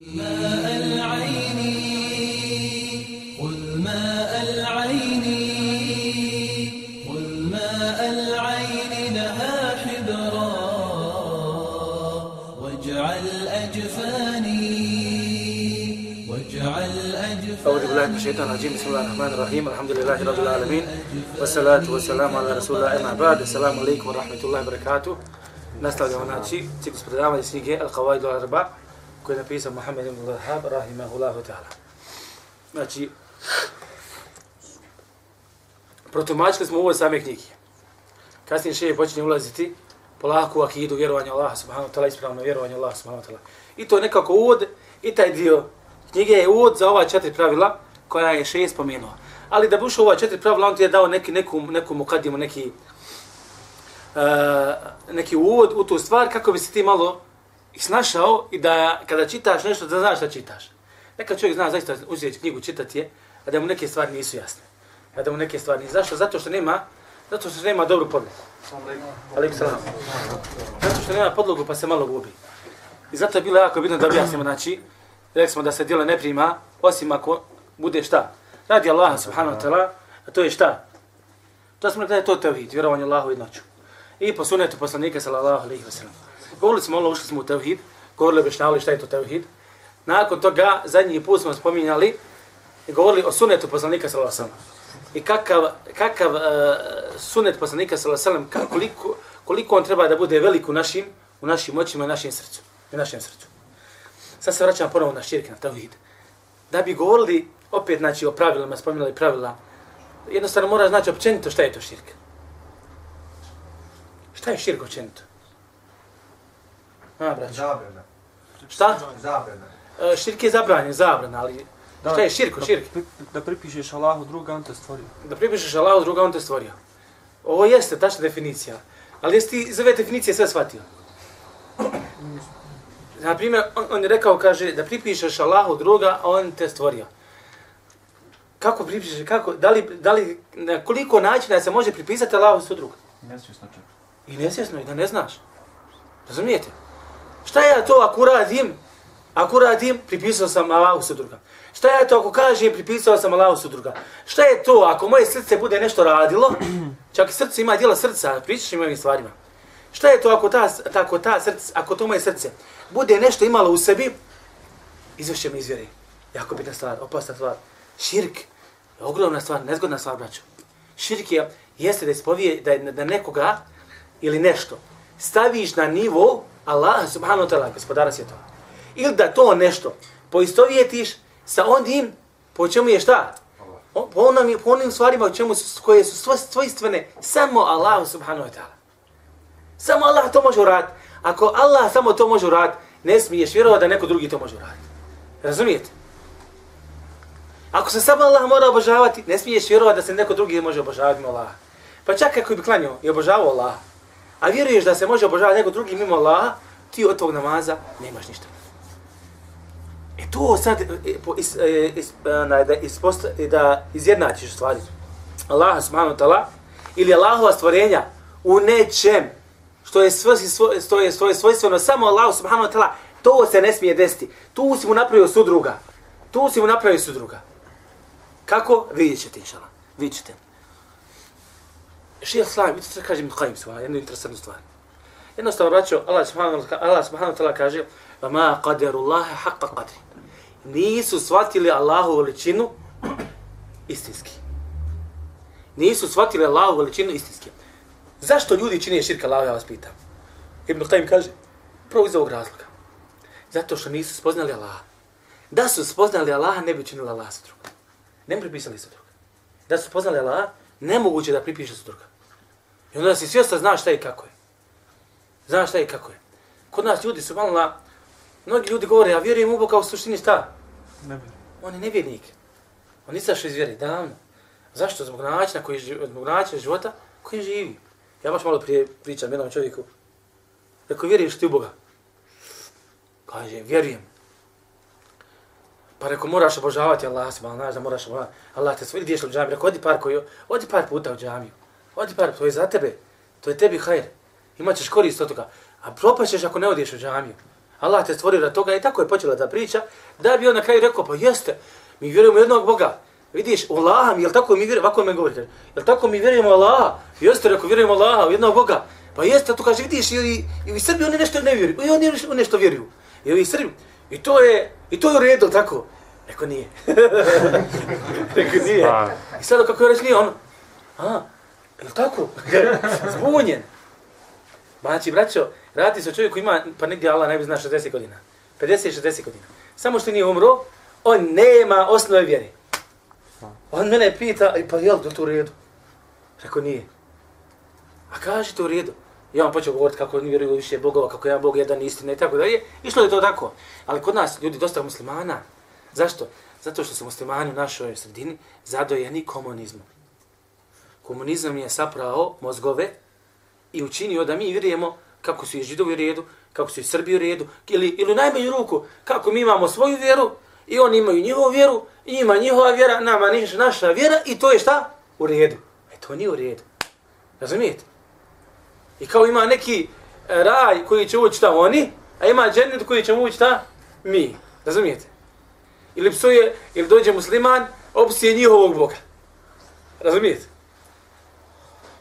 ماء العين خذ ماء العين خذ ماء العين لها حبرا واجعل أجفاني واجعل أجفاني. أعوذ بالله من الشيطان الرجيم بسم الله الرحمن الرحيم الحمد لله رب العالمين والصلاة والسلام على رسول الله أما بعد. السلام عليكم ورحمة الله وبركاته. Nastavljamo znači ciklus predavanja iz knjige Al-Qawaid al-Arba koji je napisao Muhammed ibn Lahab rahimahullahu ta'ala. Znači, protumačili smo ovo same knjige. Kasnije šeje počinje ulaziti polako u akidu vjerovanja Allaha subhanahu wa ta'ala, ispravno vjerovanje Allaha subhanahu wa ta'ala. I to je nekako uvod i taj dio knjige je uvod za ova četiri pravila koja je šeje spomenuo. Ali da bi ušao ova četiri pravila, on ti je dao neki, neku, neku mukadimu, neki, uh, neki uvod u tu stvar kako bi se ti malo snašao i da kada čitaš nešto da znaš šta čitaš. Neka čovjek zna zaista uzeti knjigu čitati je, a da mu neke stvari nisu jasne. A da mu neke stvari nisu. Zašto? Zato što nema, zato što nema dobru podlogu. Alaikum salam. Zato što nema podlogu pa se malo gubi. I zato je bilo jako bitno da objasnimo, znači, rekli smo da se djelo ne prima, osim ako bude šta? Radi Allah subhanahu wa ta'ala, a to je šta? To smo rekli da je to tevhid, vjerovanje Allahu jednoću. I po sunetu poslanika sallallahu alaihi wa sallam. Govorili smo malo, ušli smo u tevhid, govorili objašnjavali šta je to tevhid. Nakon toga, zadnji put smo spominjali i govorili o sunetu poslanika sallallahu alaihi. I kakav, kakav uh, sunet poslanika sallallahu alaihi wa koliko, koliko on treba da bude velik u našim, u našim očima i našim srcu. I našem srcu. Sad se vraćamo ponovo na širk, na tevhid. Da bi govorili opet znači, o pravilima, spominjali pravila, jednostavno mora znači općenito šta je to širk. Šta je širk općenito? A, braćo. Zabrana. Šta? Zabrana. E, širk je zabranjen, zabrana, ali Da, šta je širk, da- širk? Da, da pripišeš Allahu druga, on te stvorio. Da pripišeš Allahu druga, on te stvorio. Ovo jeste tačna definicija. Ali jesi ti iz ove definicije sve shvatio? Na primjer, on, on je rekao, kaže, da pripišeš Allahu druga, on te stvorio. Kako pripišeš, kako, da li, da li, na koliko načina se može pripisati Allahu sve druga? Nesvjesno čak. I nesvjesno, i da ne znaš. Razumijete? Šta ja to ako uradim? ako uradim, pripisao sam Allahu sudruga. Šta ja to ako kažem, pripisao sam Allahu sudruga. Šta je to ako moje srce bude nešto radilo, čak i srce ima dijela srca, pričaš im ovim stvarima. Šta je to ako ta, tako ta srce, ako to moje srce bude nešto imalo u sebi, Izvešće mi izvjeri. Jako bitna stvar, opasna stvar. Širk je ogromna stvar, nezgodna stvar, braćo. Širk je, jeste da ispovije, da, da nekoga ili nešto staviš na nivo Allah subhanahu wa ta'ala, gospodara svjetova. Ili da to nešto poistovjetiš sa onim po čemu je šta? O, po, onom, po onim stvarima u čemu su, koje su svo, svojstvene samo Allah subhanahu wa ta'ala. Samo Allah to može uraditi. Ako Allah samo to može uraditi, ne smiješ vjerovati da neko drugi to može uraditi. Razumijete? Ako se samo Allah mora obožavati, ne smiješ vjerovati da se neko drugi može obožavati mimo Allaha. Pa čak ako bi klanio i obožavao Allaha, a vjeruješ da se može obožavati neko drugi mimo Allaha, ti od tog namaza nemaš ništa. E to sad, e, po- is, e, is, e, da, isposta, da izjednačiš stvari. Allah subhanahu wa ta'ala ili Allahova stvorenja u nečem što je, svoj, svoj, što je, što je svojstveno samo Allah subhanahu wa ta'ala, to se ne smije desiti. Tu si mu napravio sudruga. Tu si mu napravio sudruga. Kako? Vidjet ćete, inšala. Vidjet ćete. Šijah Slavim, vidite što kaže mi Qajim sva, ono, jednu interesantnu stvar. Jednostavno, braćo, Allah subhanahu, Allah subhanahu wa ta'ala kaže ma qadaru Allahe haqqa qadri. Nisu shvatili Allahu veličinu istinski. Nisu shvatili Allahu veličinu istinski. Zašto ljudi čine širk Allahu, ja vas pitam? Ibn Qajim kaže, prvo iz ovog razloga. Zato što nisu spoznali Allaha. Da su spoznali Allaha, ne bi činili Allaha sa. Ne bi pripisali sa. Da su spoznali Allaha, nemoguće da pripiše sa. I onda si svjestan znaš šta i kako je. Znaš šta i kako je. Kod nas ljudi su malo na... Mnogi ljudi govore, ja vjerujem u Boga u suštini šta? Ne bi. On je nevjernik. On izašao iz vjere davno. Zašto? Zbog načina, koji, zbog načina života koji živi. Ja baš malo prije pričam jednom čovjeku. Rekao, vjeruješ ti u Boga? Kaže, vjerujem. Pa rekao, moraš obožavati Allah, subhanahu znaš da moraš obožavati. Allah te svoj, ideš li u džamiju? Rekao, odi par, koji, odi par puta u džamiju. Odi par, to je za tebe. To je tebi hajr. Imaćeš korist od toga. A propašćeš ako ne odeš u džamiju. Allah te stvorio na toga i tako je počela ta priča, da bi on na kraju rekao, pa jeste, mi vjerujemo u jednog Boga. Vidiš, u Allaha mi, jel tako mi vjerujemo, ovako me govorite, jel tako mi vjerujemo u Allaha? Jeste, rekao, vjerujemo u Allaha, u jednog Boga. Pa jeste, to kaže, vidiš, i, i, i ovi Srbi, oni nešto ne vjeruju, i oni nešto- nešto vjeruju. I ovi Srbi, i to je, i to je u redu, tako. Rekao, nije. rekao, nije. I sada kako je rekli, on, a, jel tako? Zbunjen. Znači, braćo, radi se o čovjeku koji ima, pa negdje Allah najbolje zna 60 godina. 50-60 godina. Samo što nije umro, on nema osnove vjere. On mene pita, pa jel to u redu? Rekao, nije. A kaže to u redu. I on počeo govoriti kako oni vjeruju više bogova, kako jedan bog jedan istina i tako dalje. Išlo je to tako. Ali kod nas ljudi dosta muslimana. Zašto? Zato što su muslimani u našoj sredini zadojeni komunizmom. Komunizam je saprao mozgove i učinio da mi vjerujemo kako su i židovi u redu, kako su i Srbi u redu, ili, ili u najmanju ruku, kako mi imamo svoju vjeru i oni imaju njihovu vjeru, i ima njihova vjera, nama niš naša vjera i to je šta? U redu. E to nije u redu. Razumijete? I kao ima neki e, raj koji će ući šta oni, a ima džennet koji će ući šta mi. Razumijete? Ili psuje, ili dođe musliman, opsije njihovog Boga. Razumijete?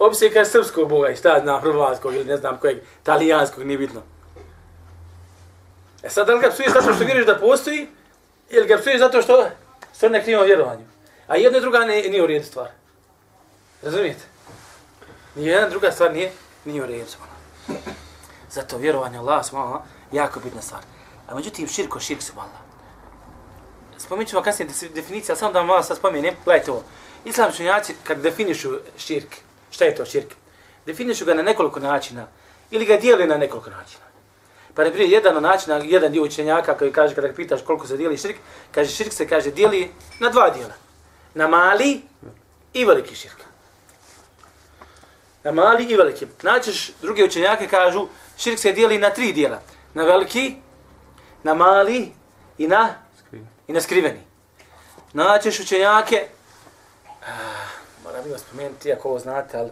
Opsije kaže srpskog Boga i šta znam, hrvatskog ili ne znam kojeg, talijanskog, nije bitno. E sad, da li ga psuješ zato što vjeruješ da postoji, ili ga psuješ zato što što ne krivo vjerovanju. A jedna i druga ne, nije u redu stvar. Razumijete? Ni jedna druga stvar nije, nije u redu. Zato vjerovanje Allah subhanahu jako bitna stvar. A međutim, širko, širk su Allah. Spomenut ću vam kasnije definicija, samo da vam malo sad spomenem. Gledajte ovo. Islam čunjaci, kad definišu širk, šta je to širk? Definišu ga na nekoliko načina. Ili ga dijeli na nekoliko načina. Pa ne prije jedan od načina, jedan dio učenjaka koji kaže kada ga pitaš koliko se dijeli širk, kaže širk se kaže dijeli na dva dijela. Na mali i veliki širk. Na mali i veliki. Naćeš, drugi učenjake kažu, širk se dijeli na tri dijela. Na veliki, na mali i na, i na skriveni. Naćeš učenjake, ah, moram bi vas spomenuti, ako ovo znate, ali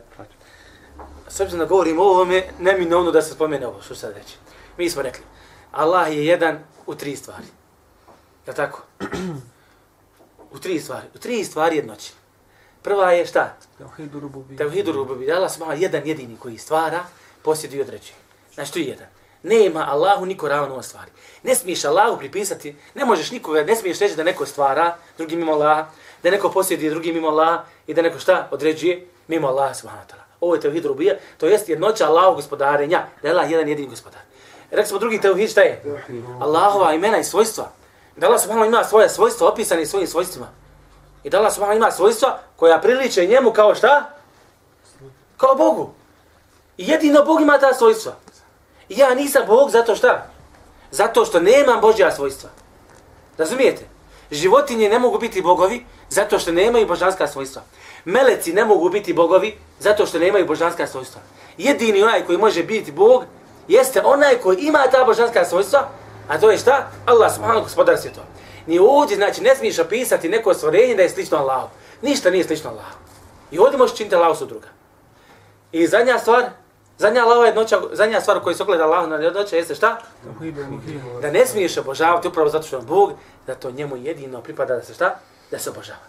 s obzirom da govorim o ovome, neminovno da se spomene ovo, što sad reći. Mi smo rekli, Allah je jedan u tri stvari. Je tako? u tri stvari. U tri stvari jednoći. Prva je šta? Tevhidu rububi. Tevhidu rububi. Allah subhanahu jedan jedini koji stvara, posjeduje i određuje. Znači, to je jedan. Nema Allahu niko ravno u stvari. Ne smiješ Allahu pripisati, ne možeš nikoga, ne smiješ reći da neko stvara drugim mimo Allaha, da neko posjeduje drugi mimo Allaha i da neko šta određuje mimo Allaha subhanahu wa ta'ala. Ovo je tevhid rubija, to jest jednoća Allahu gospodarenja, da je Allah jedan jedini gospodar. Rekli smo drugi tevhid šta je? Allahova imena i svojstva. Da Allah subhanahu ima svoje svojstva opisane svojim svojstvima. I da Allah subhanahu ima svojstva koja priliče njemu kao šta? Kao Bogu. I jedino Bog ima ta svojstva. I ja nisam Bog zato šta? Zato što nemam Božja svojstva. Razumijete? Životinje ne mogu biti bogovi zato što nemaju božanska svojstva. Meleci ne mogu biti bogovi zato što nemaju božanska svojstva. Jedini onaj koji može biti Bog jeste onaj koji ima ta božanska svojstva, a to je šta? Allah subhanahu gospodar svjetova. Ni ovdje, znači, ne smiješ opisati neko stvorenje da je slično Allahu. Ništa nije slično Allahu. I ovdje možeš činiti Allahu su druga. I zadnja stvar, zadnja Allahova jednoća, zadnja stvar u kojoj se ogleda Allahu na jednoća jeste šta? Da ne smiješ obožavati upravo zato što je Bog, da to njemu jedino pripada da se šta? Da se obožava.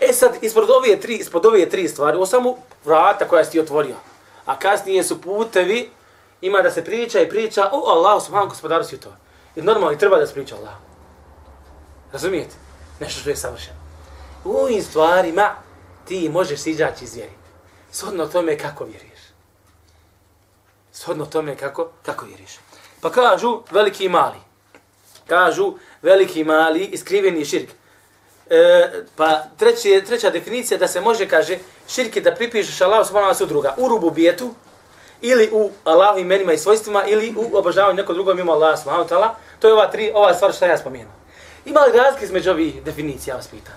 E sad, ispod ove tri, ispod ove tri stvari, ovo samo vrata koja si ti otvorio. A kasnije su putevi, ima da se priča i priča o Allahu subhanahu gospodaru svjetova. I normalno i treba da se priča o Allahu. Razumijete? Nešto što je savršeno. U ovim stvarima ti možeš izaći iz vjeri. Shodno tome kako vjeriš. Shodno tome kako, kako vjeriš. Pa kažu veliki i mali. Kažu veliki i mali iskriveni širk. E, pa treći, treća definicija da se može, kaže, širk je da pripišeš Allahu subhanahu wa sudruga u rububijetu, ili u Allahu imenima i svojstvima, ili u obožavanju nekog drugog mimo Allaha subhanahu wa ta'ala. To je ova tri, ova stvar što ja spomenuo. Ima li razlike između ovih definicija, ja vas pitam?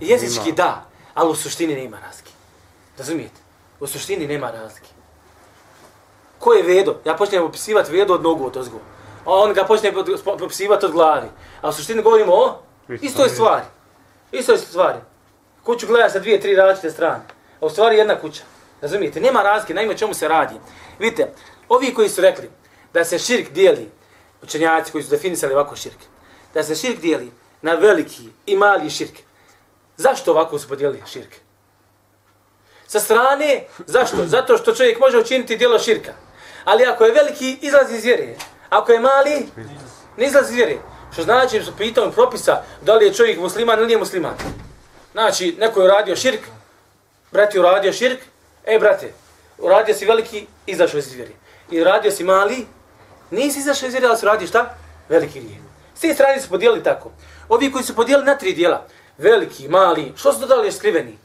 Jezički da, ali u suštini nema razlike. Razumijete? U suštini nema razlike. Ko je vedo? Ja počnem opisivati vedo od nogu od ozgo. A on ga počne opisivati od glavi. A u suštini govorimo o istoj stvari. Istoj stvari. Kuću gleda sa dvije, tri različite strane. A u stvari jedna kuća. Razumijete? Nema razlike, naime čemu se radi. Vidite, ovi koji su rekli da se širk dijeli, učenjaci koji su definisali ovako širk, da se širk dijeli na veliki i mali širk. Zašto ovako su podijelili širk? Sa strane, zašto? Zato što čovjek može učiniti dijelo širka. Ali ako je veliki, izlazi iz vjere. Ako je mali, ne izlazi iz vjere. Što znači, što pitam propisa, da li je čovjek musliman ili nije musliman. Znači, neko je uradio širk, brat je uradio širk, e brate, uradio si veliki, izašao iz vjere. I radio si mali, nisi izašao iz vjere, ali si uradio šta? Veliki grijeh. S te strane su podijelili tako. Ovi koji su podijelili na tri dijela, veliki, mali, što su dodali još skriveni?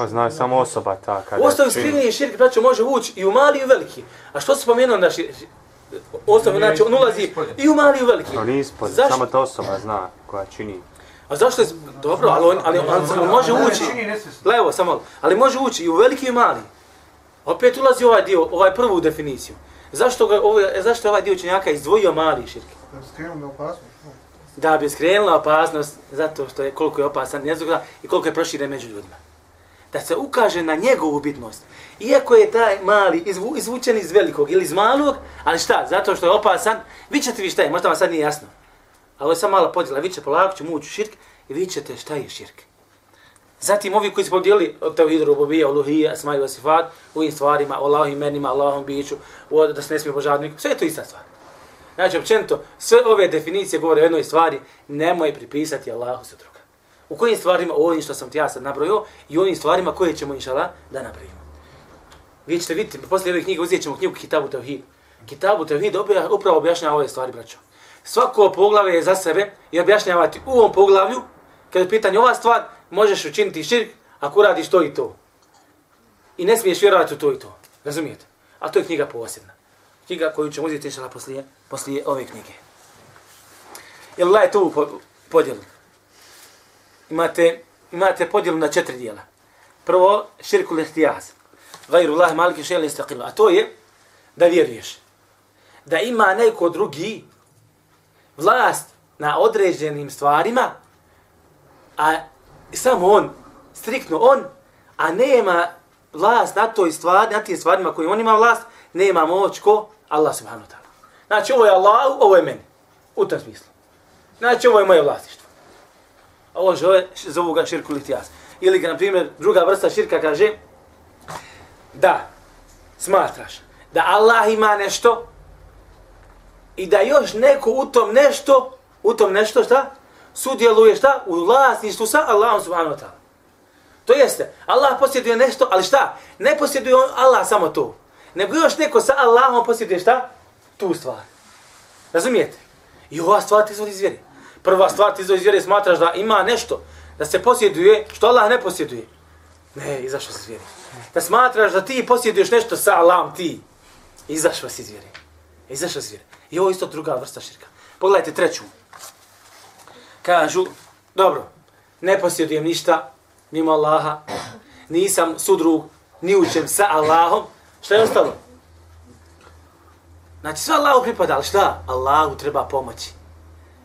Pa zna je samo osoba ta kada Ostavi čini. skriveni širk, braćo, može ući i u mali i u veliki. A što se spomenuo na širk? Ostavi, znači, on ulazi i u mali i u veliki. To nije ispod, Zašto? samo ta osoba zna koja čini. A zašto je, dobro, ali on, ali on, on može ući, levo, samo ali može ući i u veliki i u mali. Opet ulazi ovaj dio, ovaj prvu definiciju. Zašto, ga, ovo, zašto je ovaj dio učenjaka izdvojio mali širk? Da bi skrenuo na opasnost. no. Da bi skrenula opasnost zato što je koliko je opasan jezogra i koliko je proširen među ljudima. Da se ukaže na njegovu bitnost. Iako je taj mali izvu, izvučen iz velikog ili iz malog, ali šta, zato što je opasan, vi ćete vi šta je, možda vam sad nije jasno. A ovo je samo mala podjela, vi ćete polako ćemo ući u širk i vi ćete šta je širk. Zatim ovi koji su podijeli od tevhidu rububija, uluhija, asma i vasifat, u ovim stvarima, o Allahom imenima, Allahom biću, o da se ne smije božavati nikom, sve je to ista stvar. Znači, općenito, sve ove definicije govore o jednoj stvari, nemoj pripisati Allahu sa druga. U kojim stvarima, o ovim što sam ti ja sad nabrojio, i o ovim stvarima koje ćemo, inšala, da nabrojimo. Vi ćete vidjeti, poslije ove knjige uzet ćemo knjigu Kitabu Tevhid. Kitabu Tevhid upravo objašnjava ove stvari, braćo. Svako poglavlje je za sebe i objašnjava ti u ovom poglavlju, kada je pitanje ova stvar, možeš učiniti širk ako radiš to i to. I ne smiješ vjerovati u to i to. Razumijete? A to je knjiga posebna. Knjiga koju ćemo uzeti inšala poslije, poslije ove knjige. Jel Allah je tu podjelu? Imate, imate podjelu na četiri dijela. Prvo, širkul ihtijaz. Gajru Allah maliki še'l istaqilu. A to je da vjeruješ. Da ima neko drugi vlast na određenim stvarima, a samo on, striktno on, a nema vlast na toj stvari, na tim stvarima koji on ima vlast, nema moć ko Allah subhanahu wa ta'ala. Znači ovo je Allah, ovo je meni. U tom smislu. Znači ovo je moje vlastištvo. Allah žele, zovu ga širku litijas. Ili ga, na primjer, druga vrsta širka kaže da smatraš da Allah ima nešto i da još neko u tom nešto, u tom nešto šta? Sudjeluje šta? U vlasništvu sa Allahom subhanahu wa ta'ala. To jeste, Allah posjeduje nešto, ali šta? Ne posjeduje on Allah samo to. Nego još neko sa Allahom posjeduje šta? Tu stvar. Razumijete? I ova stvar ti izvodi iz. Prva stvar ti iz vjere smatraš da ima nešto, da se posjeduje, što Allah ne posjeduje. Ne, izašao si iz vjere. Da smatraš da ti posjeduješ nešto sa Allahom, ti. Izašao si iz vjere. Izašao si iz vjere. I ovo je isto druga vrsta širka. Pogledajte treću. Kažu, dobro, ne posjedujem ništa mimo Allaha, nisam sudrug, ni učem sa Allahom. Šta je ostalo? Znači, sve Allahu pripada, ali šta? Allahu treba pomoći.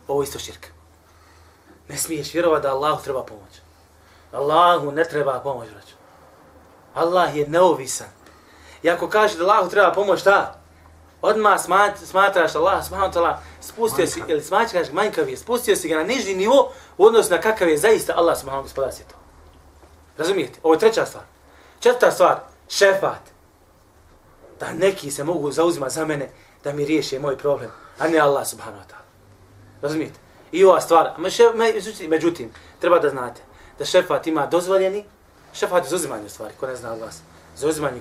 Ovo isto širka. Ne smiješ vjerovati da Allahu treba pomoć. Allahu ne treba pomoć, braću. Allah je neovisan. I ako kaže da Allahu treba pomoć, šta? Odmah smat, smatraš Allah, subhanahu wa ta'ala, spustio si, ili smatraš manjkav je, spustio si ga na nižni nivo u odnosu na kakav je zaista Allah, subhanahu gospodar svijeta. Razumijete? Ovo je treća stvar. Četvrta stvar, šefat. Da neki se mogu zauzimati za mene da mi riješe moj problem, a ne Allah, subhanahu wa ta'ala. Razumijete? I ova stvar, međutim, treba da znate da šefat ima dozvoljeni, šefat je zauzimanje stvari, ko ne zna od vas, zauzimanje,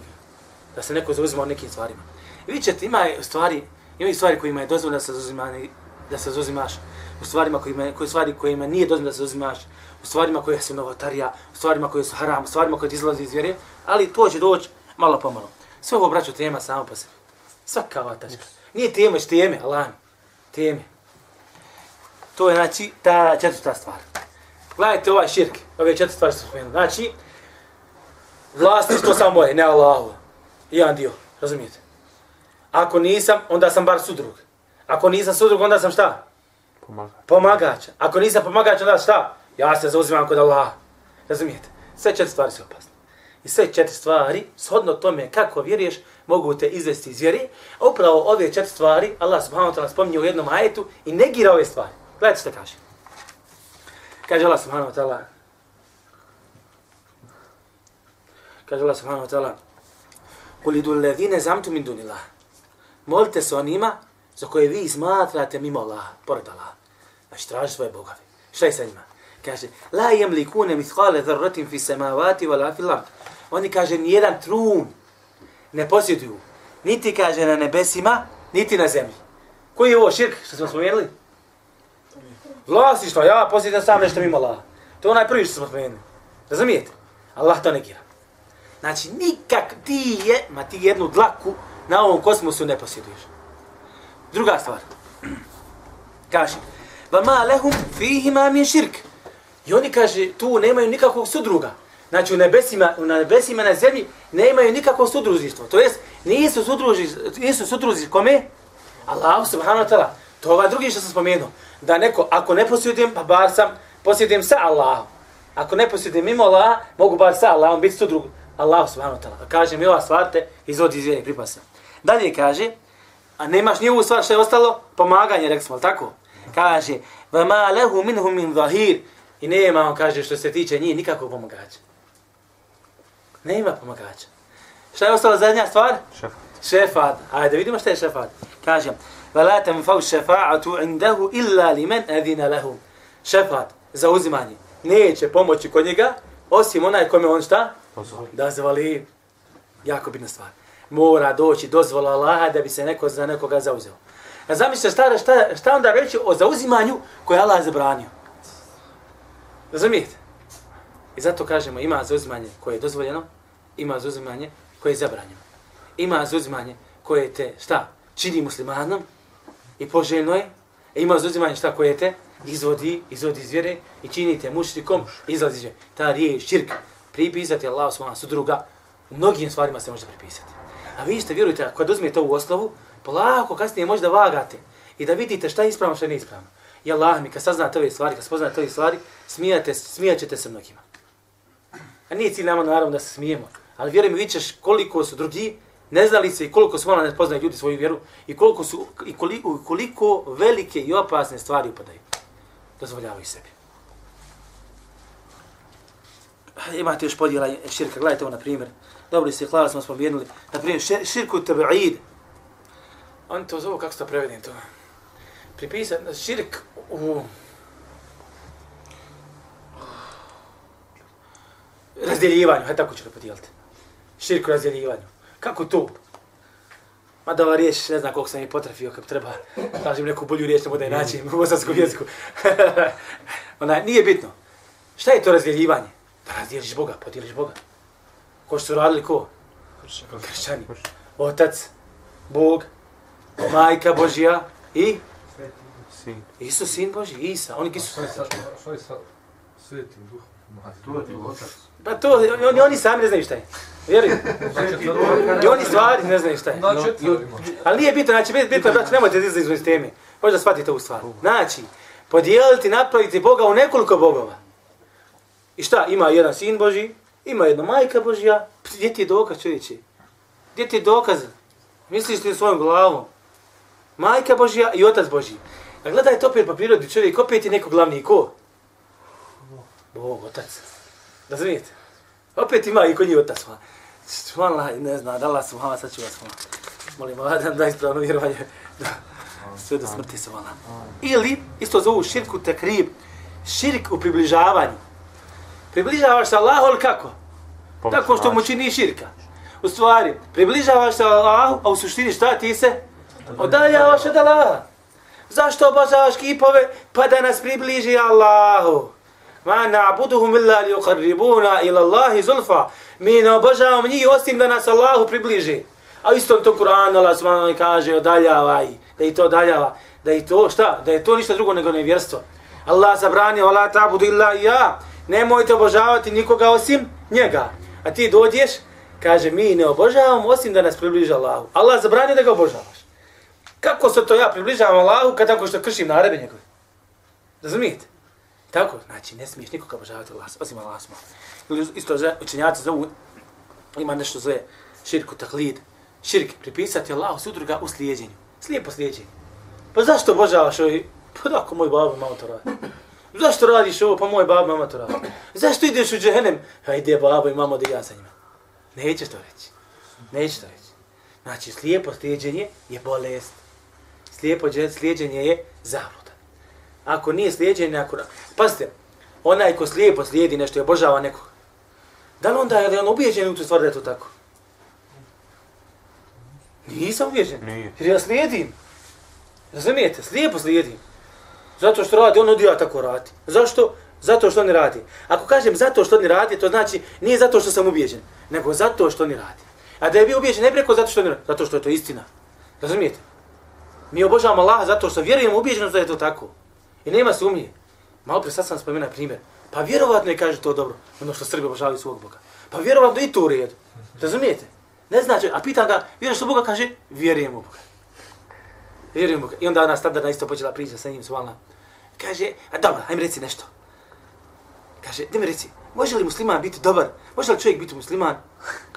da se neko zauzima o nekim stvarima. I vi ćete, ima stvari, ima i stvari kojima je dozvoljeno da se zauzimani, da se zauzimaš, u stvarima kojima, koje stvari kojima nije dozvoljeno da se zauzimaš, u stvarima koje su novotarija, u stvarima koje su haram, u stvarima koje ti izlazi iz vjere, ali to će doći malo po malo. Sve ovo braću tema samo po sebi. Svaka ova tačka. Nije teme, već teme, Allah. Teme. To je, znači, ta četvrta stvar. Gledajte ovaj širk, ove četiri stvari su spomenuli. Znači, vlasništvo samo moje, ne Allahu. Jedan dio, razumijete? Ako nisam, onda sam bar sudrug. Ako nisam sudrug, onda sam šta? Pomaga. Pomagač. Ako nisam pomagač, onda šta? Ja se zauzimam kod Allaha. Razumijete? Sve četiri stvari su opasne. I sve četiri stvari, shodno tome kako vjeruješ, mogu te izvesti iz vjere. A upravo ove četiri stvari Allah subhanahu wa ta'ala spominje u jednom ajetu i negira ove stvari. Gledajte što kaže. Kaže Allah subhanahu wa ta'ala. Kaže Allah subhanahu wa ta'ala. Kul idu levine zamtu min dunillah. Molite se onima za koje vi smatrate mimo Allaha, pored Allaha. Znači, traži svoje bogove. Šta je sa njima? Kaže, la jem li kune mithkale dhrratim fi semavati vala fil ard. Oni kaže, nijedan trun ne posjeduju. Niti kaže na nebesima, niti na zemlji. Koji je ovo širk što smo spomenuli? Vlasništvo, ja posjedim sam nešto mimo Allaha. To je onaj prvi što smo spomenuli. Razumijete? Allah to negira. Znači, nikak ti je, ma ti jednu dlaku na ovom kosmosu ne posjeduješ. Druga stvar. Kaže, va ma lehum fihima min širk. I oni kaže, tu nemaju nikakvog sudruga. Znači, u nebesima, u nebesima na zemlji nemaju nikakvog sudružištvo. To jest, nisu sudruži, nisu sudruži kome? Allah subhanahu wa ta'ala. To je ovaj drugi što sam spomenuo. Da neko, ako ne posjedujem, pa bar sam, posjedujem sa Allahom. Ako ne posjedujem mimo Allah, mogu bar sa Allahom biti sudrug. Allah subhanahu wa ta'ala. A kaže mi ova stvar te izvodi iz vjere pripasa. Dalje kaže, a nemaš ni ovu stvar što je ostalo, pomaganje, rekli smo, tako? Kaže, vama lehu minhum min zahir, i nema, on kaže, što se tiče njih, nikakvog pomagača. Nema pomagača. Šta je ostala zadnja stvar? Šef. Šefat. Ajde, vidimo šta je šefat. Kaže, وَلَا تَنْفَوْ شَفَاعَةُ عِنْدَهُ إِلَّا لِمَنْ أَذِنَ لَهُ Šefat, za uzimanje, neće pomoći kod njega, osim onaj kome on šta? Pozvoli. Dozvoli. Jako bitna stvar. Mora doći dozvola Allaha da bi se neko za nekoga zauzeo. A zamislite šta, šta, šta onda reći o zauzimanju koje je Allah zabranio. Razumijete? I zato kažemo ima zauzimanje koje je dozvoljeno, ima zauzimanje koje je zabranjeno. Ima zauzimanje koje te, šta, čini muslimanom i poželjno je, e ima zauzimanje šta koje te izvodi, izvodi iz vjere i činite mušrikom, izlazi iz. Ta riječ, širk, pripisati Allah subhanahu sudruga, u mnogim stvarima se može pripisati. A vi ste, vjerujte, kad uzmete ovu osnovu, polako kasnije možda vagate i da vidite šta je ispravno, šta je neispravno. I Allah mi, kad saznate ove stvari, kad spoznate ove stvari, smijate, smijat ćete se mnogima. A nije cilj nama naravno da se smijemo, ali vjerujem, mi, ćeš koliko su drugi neznalice i koliko su malo ne poznaju ljudi svoju vjeru i koliko su i koliko, koliko velike i opasne stvari upadaju. Dozvoljavaju sebi. Imate još podjela širka, gledajte ovo na primjer. Dobro se hvala smo spomenuli. Na primjer, šir, širku tabi'id. On to zove, kako se to prevedim to? Pripisa, širk u... Razdjeljivanju, hajde tako ću da podijeliti. Širku razdjeljivanju. Kako to? Ma da ova riječ, ne znam koliko sam je potrafio, kako treba, kažem neku bolju riječ, ne da je naći u bosanskom jeziku. Ona, nije bitno. Šta je to razdjeljivanje? Da razdjeliš Boga, podijeliš Boga. Ko što su radili ko? Kršćani. Otac, Bog, majka Božja i Sin. Isus, sin Božji, Isa. Oni ki su... Što je sa svetim duhom? To ti otac. Pa to, oni, oni sami ne znaju šta je. Vjeruj. I oni stvari ne znaju šta je. Na četvrima. Ali nije bitno, znači bitno, znači nemojte da izlazi iz teme. Možda shvatite ovu stvar. Znači, podijeliti, napraviti Boga u nekoliko bogova. I šta, ima jedan sin Boži, ima jedna majka Božja, gdje ti je dokaz čovječe? Gdje ti je dokaz? Misliš li svojom glavom? Majka Božja i otac Božji. A gledajte opet po prirodi čovjek, opet je neko glavni ko? Bog, otac. Razumijete? Opet ima i kod njih otac. Hvala, ne zna, da Allah subhanahu sad ću vas hvala. Molim Adam da ispravno vjerovanje. Da. Sve do smrti se hvala. Ili, isto zovu širku tekrib, širk u približavanju. Približavaš se Allahu, ali kako? Tako što mu čini širka. U stvari, približavaš se Allahu, a u suštini šta ti se? Odaljavaš od Allaha. Zašto obožavaš kipove? Pa da nas približi Allahu. Ma na'buduhum illa li yuqarribuna ila Allahi zulfa. Mi ne obožavamo njih osim da nas Allahu približi. A istom to Kur'an Allah subhanahu kaže odaljavaj, da i to odaljava, da i to šta? Da je to ništa drugo nego nevjerstvo. Allah zabrani wala ta'budu illa ja. Nemojte obožavati nikoga osim njega. A ti dođeš, kaže mi ne obožavamo osim da nas približi Allahu. Allah zabrani da ga obožavaš. Kako se to ja približavam Allahu kad tako što kršim naredbe njegove? Razumijete? Tako, znači ne smiješ nikoga obožavati Allah, osim Allah smo. Ili isto za učenjaci zovu, ima nešto zove širku taklid, širk pripisati Allahu sudruga u slijedjenju. Slijepo slijedjenje. Pa zašto obožavaš ovi? Pa tako moj babo mama to radi. Zašto radiš ovo? Pa moj babo mama to radi. Zašto ideš u džehennem? Pa ide babo i mamo da ja sa njima. Nećeš to reći. Nećeš to reći. Znači, slijepo slijedjenje je bolest. Slijepo slijedjenje je zavod. Ako nije slijedjenje, ako... Pazite, onaj ko slijepo slijedi nešto i obožava nekoga, da li onda je li on ubijeđen u tu stvar da je to tako? Nisam ubijeđen. Nije. Jer ja slijedim. Razumijete? Slijepo slijedim. Zato što radi, on odija tako radi. Zašto? Zato što ne radi. Ako kažem zato što ne radi, to znači nije zato što sam ubijeđen, nego zato što ne radi. A da je bio ubijeđen, ne bi rekao zato što ne radi, zato što je to istina. Razumijete? Mi obožavamo Allaha zato što vjerujemo ubijeđeno da je to tako. I nema sumnje. Malo pre sad sam spomenuo primjer. Pa vjerovatno je kaže to dobro, ono što Srbi obožavaju svog Boga. Pa vjerovatno i to u redu. Razumijete? Ne znači, a pita ga, vjeruješ u Boga? Kaže, vjerujem u Boga. Vjerujem u Boga. I onda ona standardna isto počela priča sa njim svalna. Kaže, a dobro, ajme reci nešto. Kaže, gdje mi reci, može li musliman biti dobar? Može li čovjek biti musliman?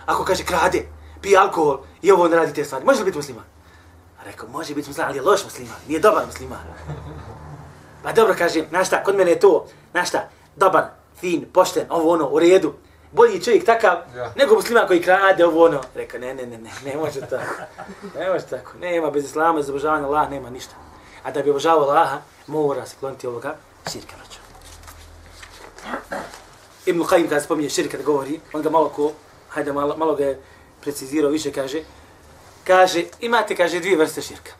Ako kaže krade, pije alkohol i ovo ne radi te stvari, može li biti musliman? A rekao, može biti musliman, ali je loš musliman, nije dobar musliman. Pa dobro, kaže, znaš šta, kod mene je to, znaš šta, dobar, fin, pošten, ovo ono, u redu. Bolji čovjek takav, Ja. nego musliman koji krade ovo ono. Rekao, ne, ne, ne, ne, ne može tako. Ne može tako. Nema bez islama, bez obožavanja Allaha, nema ništa. A da bi obožavao Allaha, mora se kloniti ovoga širka, braćo. Ibn Qayyim kada spominje širka da govori, on ga malo ko, hajde malo, malo ga je precizirao više, kaže, kaže, imate, kaže, dvije vrste širka.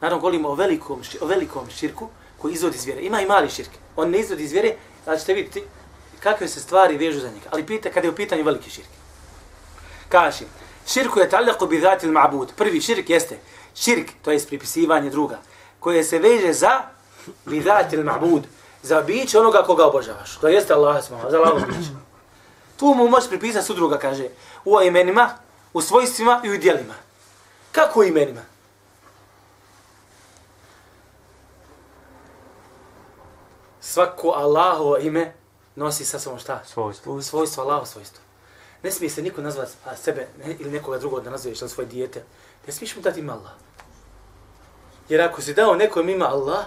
Naravno, govorimo o velikom, o velikom širku koji izvodi iz vjere. Ima i mali širk. On ne izvodi iz vjere, ali ćete vidjeti kakve se stvari vežu za njega. Ali pita kada je u pitanju veliki širk. Kaže, širku je talaku bi dhati ma'bud. Prvi širk jeste širk, to je pripisivanje druga, koje se veže za bi dhati ma'bud, za biće onoga koga obožavaš. To jeste Allah smala, za Allah biće. Tu mu možeš pripisati sudruga, kaže, u imenima, u svojstvima i u djelima. Kako u imenima? Svako Allahovo ime nosi sa sobom šta? Svojstvo. Svojstvo, Allaho svojstvo. Ne smije se niko nazvati a sebe ne, ili nekoga drugog da nazoveš ili svoje dijete. Ne smiješ mu dati ima Allah. Jer ako si dao nekom ima Allah,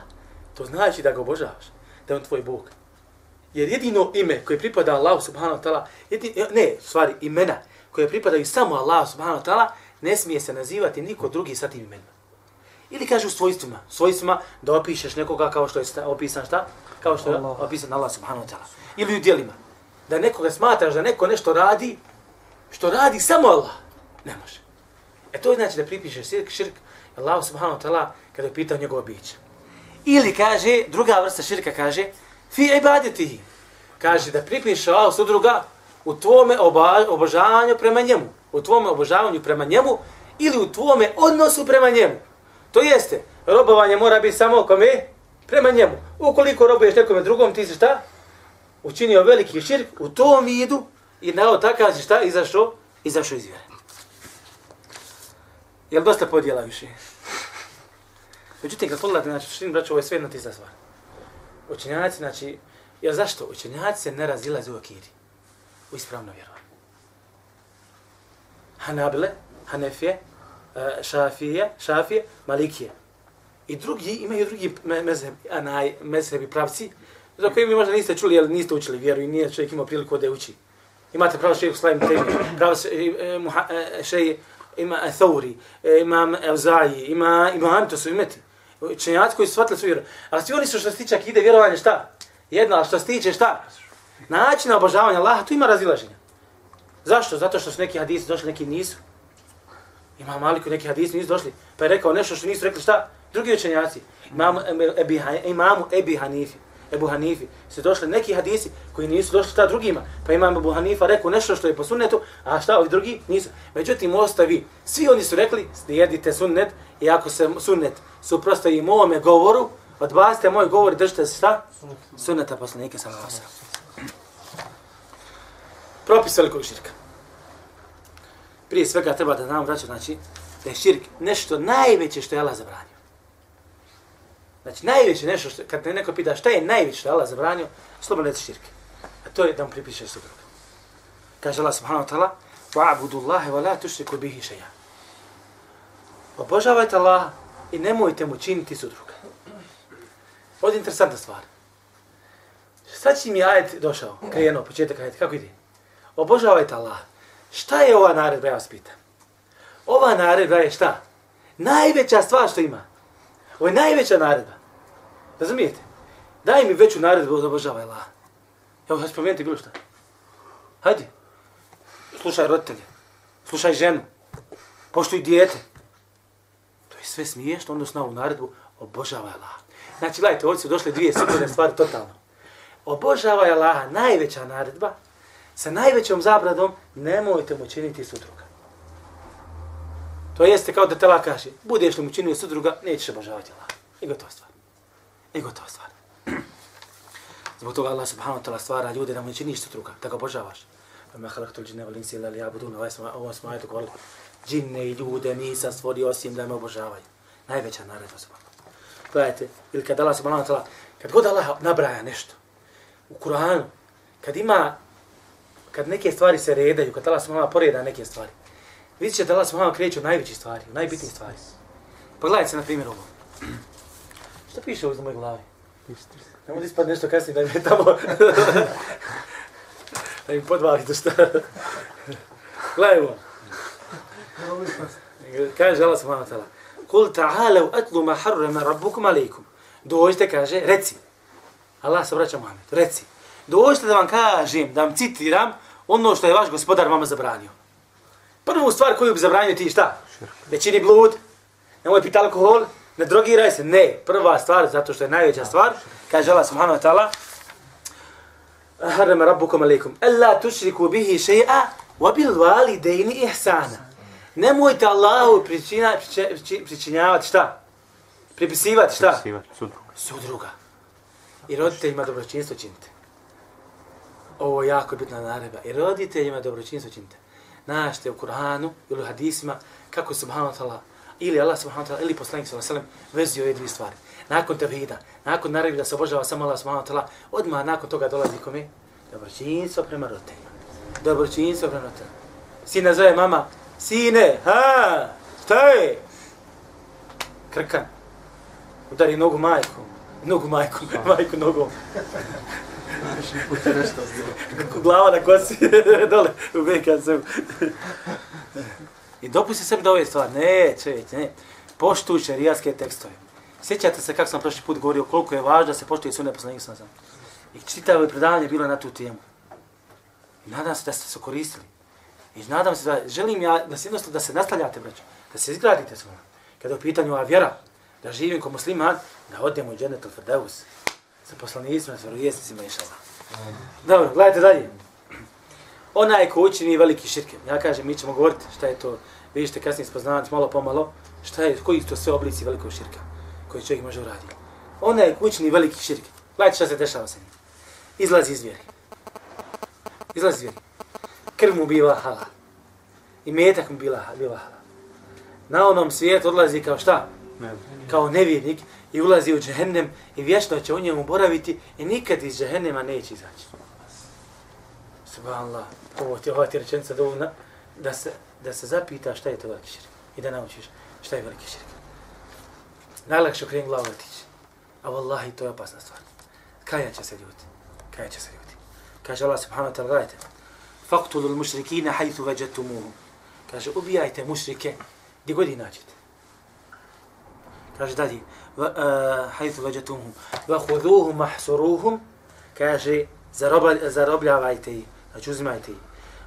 to znači da ga obožavaš, da je on tvoj Bog. Jer jedino ime koje pripada Allahu subhanahu wa ta'ala, jedin, ne, stvari imena koje pripadaju samo Allahu subhanahu wa ta'ala, ne smije se nazivati niko drugi sa tim imenima. Ili kažu svojstvima, svojstvima da opišeš nekoga kao što je opisan šta? Kao što je Allah. opisan Allah subhanahu wa ta'ala. Ili u djelima. Da nekoga smatraš da neko nešto radi, što radi samo Allah. Ne može. E to znači da pripišeš širk, širk Allah subhanahu wa ta'ala kada je pitao njegovo biće. Ili kaže, druga vrsta širka kaže, fi ibadetihi. Kaže da pripišeš Allah sudruga u tvome obožavanju prema njemu. U tvome obožavanju prema njemu ili u tvome odnosu prema njemu. To jeste, robovanje mora biti samo kome? Prema njemu. Ukoliko robuješ nekome drugom, ti si šta? Učinio veliki širk u tom vidu i na takav si šta? Izašao? Izašao iz vjere. Jel dosta podjela više? Međutim, kad pogledate, znači, što braću, ovo je sve jedna tista stvar. Učenjaci, znači, jer zašto? Učenjaci se ne razilaze u akidi. U ispravno vjerovanje. Hanabile, Hanefije, E, Šafije, Šafije, Malikije. I drugi, imaju drugi me- mezheb, anaj, mezhebi pravci, za koje vi možda niste čuli, jer niste učili vjeru i nije čovjek imao priliku da je uči. Imate pravo šejh Slavim Tejmi, pravo e, e, šeji ima Thauri, imam Evzaji, ima Imam, to su imeti. Čenjaci koji su shvatili svoju vjeru. Ali svi oni su što se tiče akide vjerovanje šta? Jedno, ali što se tiče šta? Načina obožavanja Allaha, tu ima razilaženja. Zašto? Zato što su neki hadisi došli, neki nisu. Ima Maliku neki hadisi nisu došli, pa je rekao nešto što nisu rekli šta? Drugi učenjaci. Imamu Ebi, imamu Ebi Hanifi. Ebu Hanifi, su došli neki hadisi koji nisu došli šta drugima. Pa imam Ebu Hanifa rekao nešto što je po sunnetu, a šta ovi drugi nisu. Međutim, ostavi, svi oni su rekli, slijedite sunnet, i ako se sunnet suprostavi mome govoru, odbacite moj govor i držite se šta? Sunneta poslanike sa. Propis velikog širka Prije svega treba da znamo, braćo, znači, da je širk nešto najveće što je Allah zabranio. Znači, najveće nešto, što, kad te neko pita šta je najveće što je Allah zabranio, slobodno reci širk. A to je da mu pripišeš supruga. Kaže Allah subhanahu wa ta'ala, وَعَبُدُ اللَّهِ وَلَا تُشْرِكُ بِهِ شَيْعًا Obožavajte Allaha i nemojte mu činiti sudruga. Ovdje je interesantna stvar. Sad će mi ajet došao, krenuo, početak ajet, kako ide? Obožavajte Allah. Šta je ova naredba, ja vas pitam? Ova naredba je šta? Najveća stvar što ima. Ovo je najveća naredba. Razumijete? Daj mi veću naredbu da obožavaj Allah. Evo, sad spomenuti bilo šta. Hajde. Slušaj roditelje. Slušaj ženu. Poštuj dijete. To je sve smiješno, odnosno na ovu naredbu obožavaj Allah. Znači, gledajte, ovdje su došle dvije sigurne stvari totalno. Obožavaj Allaha, najveća naredba, sa najvećom zabradom, nemojte mu činiti sudruga. To jeste kao da tela kaže, budeš li mu činio sudruga, nećeš obožavati Allah. I gotova stvar. I gotova stvar. Zbog toga Allah subhanahu wa ta'ala stvara ljude da mu ne činiš sudruga, da ga obožavaš. Pa me halaktu džine wal insi illa liya'budun. Ovaj smo ovo smo ajetu govorili. Džine i ljude nisam stvorio osim da me obožavaju. Najveća naredba subhanahu. Gledajte, ili kad Allah subhanahu wa ta'ala, kad god Allah nabraja nešto, u Kur'anu, kad ima, kad neke stvari se redaju, kad Allah subhanahu poreda neke stvari, vidjet ćete da Allah subhanahu kreće u najveći stvari, u najbitnijih stvari. Pogledajte se na primjer ovo. Što piše ovdje za moje glavi? Nemo da ispad nešto kasnije da mi je tamo... da mi podvalite šta. Gledaj ovo. Kaže Allah subhanahu wa ta'ala. Kul ta'alav atlu ma harrama rabbukum alaikum. Dođite, kaže, reci. Allah se vraća Muhammed, reci. Dođite da vam kažem, da vam citiram ono što je vaš gospodar vama zabranio. Prvu stvar koju bi zabranio ti šta? Ne čini blud, nemoj piti alkohol, ne drogiraj se. Ne, prva stvar, zato što je najveća stvar, kaže Allah subhanahu wa ta'ala, harrama rabbukum alaikum, alla tušriku bihi še'a, wa bil validejni ihsana. Nemojte Allahu pričina, priči, pričinjavati šta? Pripisivati šta? Sivati, sudruga. Sudruga. I roditeljima dobročinstvo činite. Ovo je jako bitna naredba. I roditeljima dobročinstvo činite. Našte u Kur'anu ili u hadisima kako je subhanahu wa ta'ala ili Allah subhanahu wa ta'ala ili poslanik sallallahu alejhi ve sellem vezio ove dvije stvari. Nakon tevhida, nakon naredbe da se obožava samo Allah subhanahu wa ta'ala, odmah nakon toga dolazi kome? Dobročinstvo prema roditeljima. Dobročinstvo prema roditeljima. Sina zove mama, sine, ha, šta je? Krkan. Udari nogu majku. Nogu majku, majku nogom. Kako glava na kosi, dole, u BKS-u. I dopusti sebi da ove stvari. Ne, čovječ, ne. Poštuj šerijatske tekstove. Sjećate se kako sam prošli put govorio koliko je važno da se poštuje sunne poslanika sam sam. I čitavo predavanje bilo na tu temu. I nadam se da ste se koristili. I nadam se da želim ja da se jednostavno da se nastavljate, braćo. Da se izgradite svojom. Kada je u pitanju ova vjera, da živim kao musliman, da odemo u dženetu Ferdeus sa poslanicima, sa vjerovjesnicima i šala. Dobro, gledajte dalje. Onaj ko učini veliki širke. Ja kažem, mi ćemo govoriti šta je to, vidite kasnije spoznavati malo pomalo, šta je, koji su to sve oblici velikog širka koji čovjek može uraditi. Onaj ko učini veliki širke. Gledajte šta se dešava sa njim. Izlazi iz vjeri. Izlazi iz vjeri. Krv mu biva halal. I metak mu bila, bila halal. Na onom svijetu odlazi kao šta? Kao nevjernik i ulazi u džehennem i vječno će u njemu boraviti i nikad iz džehennema neće izaći. Subhanallah, ovo ti, ova ti rečenica dovoljna da se, da se zapita šta je to veliki širk i da naučiš šta je veliki širk. Najlakše okrenim glavu otići. A vallahi to je opasna stvar. Kaja će se ljudi. Kaja će se ljudi. Kaže Allah subhanahu wa ta'ala, gledajte. Faktulu l-mušrikina hajthu veđetumuhu. Kaže, ubijajte mušrike gdje god ih nađete. Kaže dalje, eh, hajthu veđetumuhum, vahuduhu mahsuruhum, kaže, zarobljavajte ih, znači uzimajte ih,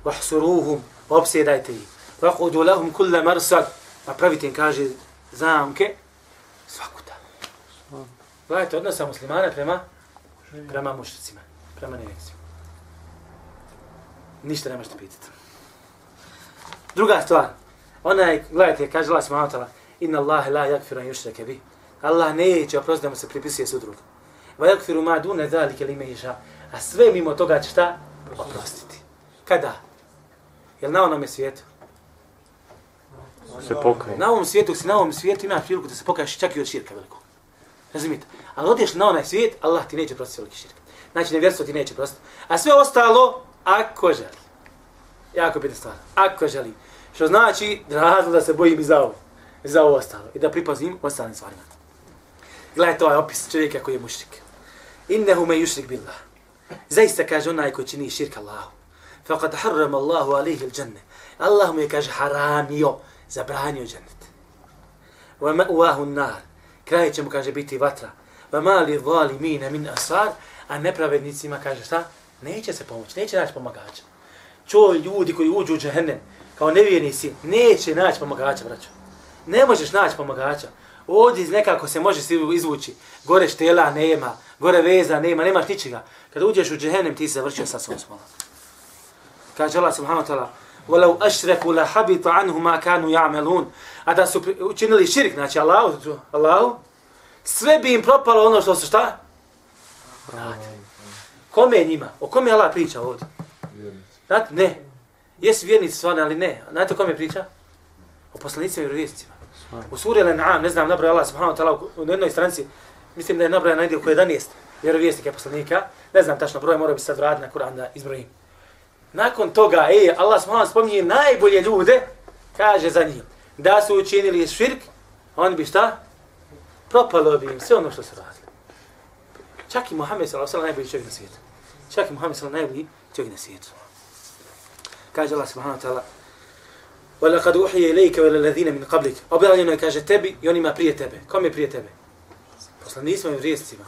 vahsuruhum, obsjedajte ih, vahudu lahum kulle marsad, pa pravite im, kaže, zamke, svaku dan. Gledajte, odnosa muslimana prema, prema mušicima, prema nevjecima. Ništa ne možete pitati. Druga stvar, ona je, gledajte, kaže Allah subhanahu wa ta'ala, inna Allah la yakfiru an yushraka bih. Allah neće oprostiti da mu se pripisuje sudrug. Va yakfiru ma dune zalike li meša. A sve mimo toga će šta? Oprostiti. Kada? Jel na onome svijetu? Se pokaje. Na ovom svijetu, si na ovom svijetu ima priliku da se pokaješ čak i od širka velikog. Razumite? Ali odeš na onaj svijet, Allah ti neće prostiti veliki širka. Znači, nevjerstvo ti neće prostiti. A sve ostalo, ako želi. Jako bitna stvar. Ako želi. Što znači, razlog da se bojim i za ovo za ovo ostalo i da pripazim ostalim stvarima. Gledajte ovaj opis čovjeka koji je mušrik. Innehu me yushrik billah. Zaista kaže onaj koji čini širk Allahu. Faqad harrama Allahu alihi il-džanne. Allah mu je kaže haramio, zabranio džennet. Wa ma'wahu an-nar. Kraj će mu kaže biti vatra. Wa ma li zalimina min asar, a nepravednicima kaže šta? Neće se pomoći, neće naći pomagača. Čo ljudi koji uđu u džehennem, kao nevjernici, neće naći pomagača, braćo ne možeš naći pomagača. Ovdje nekako se može svi izvući. Gore štela nema, gore veza nema, nemaš ničega. Kad uđeš u džehennem, ti se završio sa svojom smolom. Kaže Allah subhanahu ta'ala, وَلَوْ أَشْرَكُوا لَحَبِطَ عَنْهُ مَا كَانُوا يَعْمَلُونَ A da su učinili širk, znači Allahu, Allahu, sve bi im propalo ono što su šta? Radili. Kome je njima? O kome je Allah priča ovdje? Znate, ne. Jesi vjernici stvarno, ali ne. Znate o kome je priča? O poslanicima i vjernicima. U suri Al-An'am, ne znam, nabrao Allah subhanahu wa ta'ala u jednoj stranici, mislim da je nabrao na oko 11 vjerovjesnika poslanika, ne znam tačno broj, mora bi sad vratiti na Kur'an da izbrojim. Nakon toga, ej, Allah subhanahu wa spominje najbolje ljude, kaže za njih, da su učinili širk, oni bi šta? Propalo bi im sve ono što su radili. Čak i Muhammed sallallahu alejhi najbolji čovjek na svijetu. Čak i Muhammed sallallahu najbolji čovjek na svijetu. Kaže Allah subhanahu wa ta'ala, وَلَقَدْ أُحِيَ إِلَيْكَ وَلَلَّذِينَ مِنْ قَبْلِكَ Objavljeno je, kaže, tebi i onima prije tebe. Kom je prije tebe? Poslanicima i vrijescima.